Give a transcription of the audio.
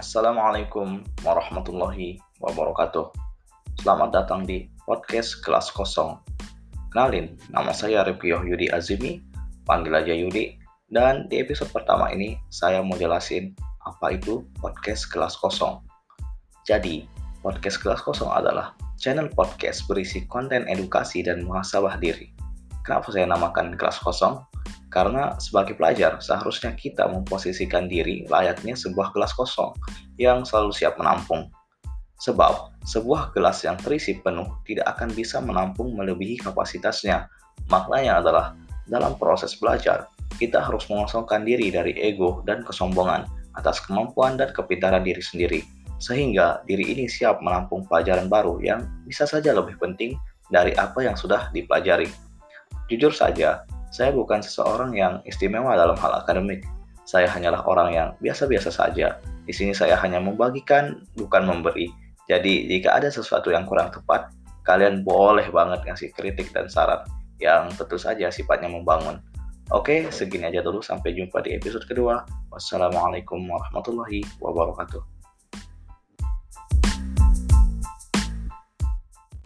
Assalamualaikum warahmatullahi wabarakatuh. Selamat datang di podcast kelas kosong. Kenalin, nama saya Rifki Yudi Azimi, panggil aja Yudi. Dan di episode pertama ini, saya mau jelasin apa itu podcast kelas kosong. Jadi, podcast kelas kosong adalah channel podcast berisi konten edukasi dan muhasabah diri. Kenapa saya namakan kelas kosong? Karena sebagai pelajar, seharusnya kita memposisikan diri layaknya sebuah kelas kosong yang selalu siap menampung. Sebab, sebuah gelas yang terisi penuh tidak akan bisa menampung melebihi kapasitasnya. Maknanya adalah, dalam proses belajar, kita harus mengosongkan diri dari ego dan kesombongan atas kemampuan dan kepintaran diri sendiri, sehingga diri ini siap menampung pelajaran baru yang bisa saja lebih penting dari apa yang sudah dipelajari. Jujur saja, saya bukan seseorang yang istimewa dalam hal akademik. Saya hanyalah orang yang biasa-biasa saja. Di sini saya hanya membagikan, bukan memberi. Jadi, jika ada sesuatu yang kurang tepat, kalian boleh banget ngasih kritik dan saran yang tentu saja sifatnya membangun. Oke, segini aja dulu. Sampai jumpa di episode kedua. Wassalamualaikum warahmatullahi wabarakatuh.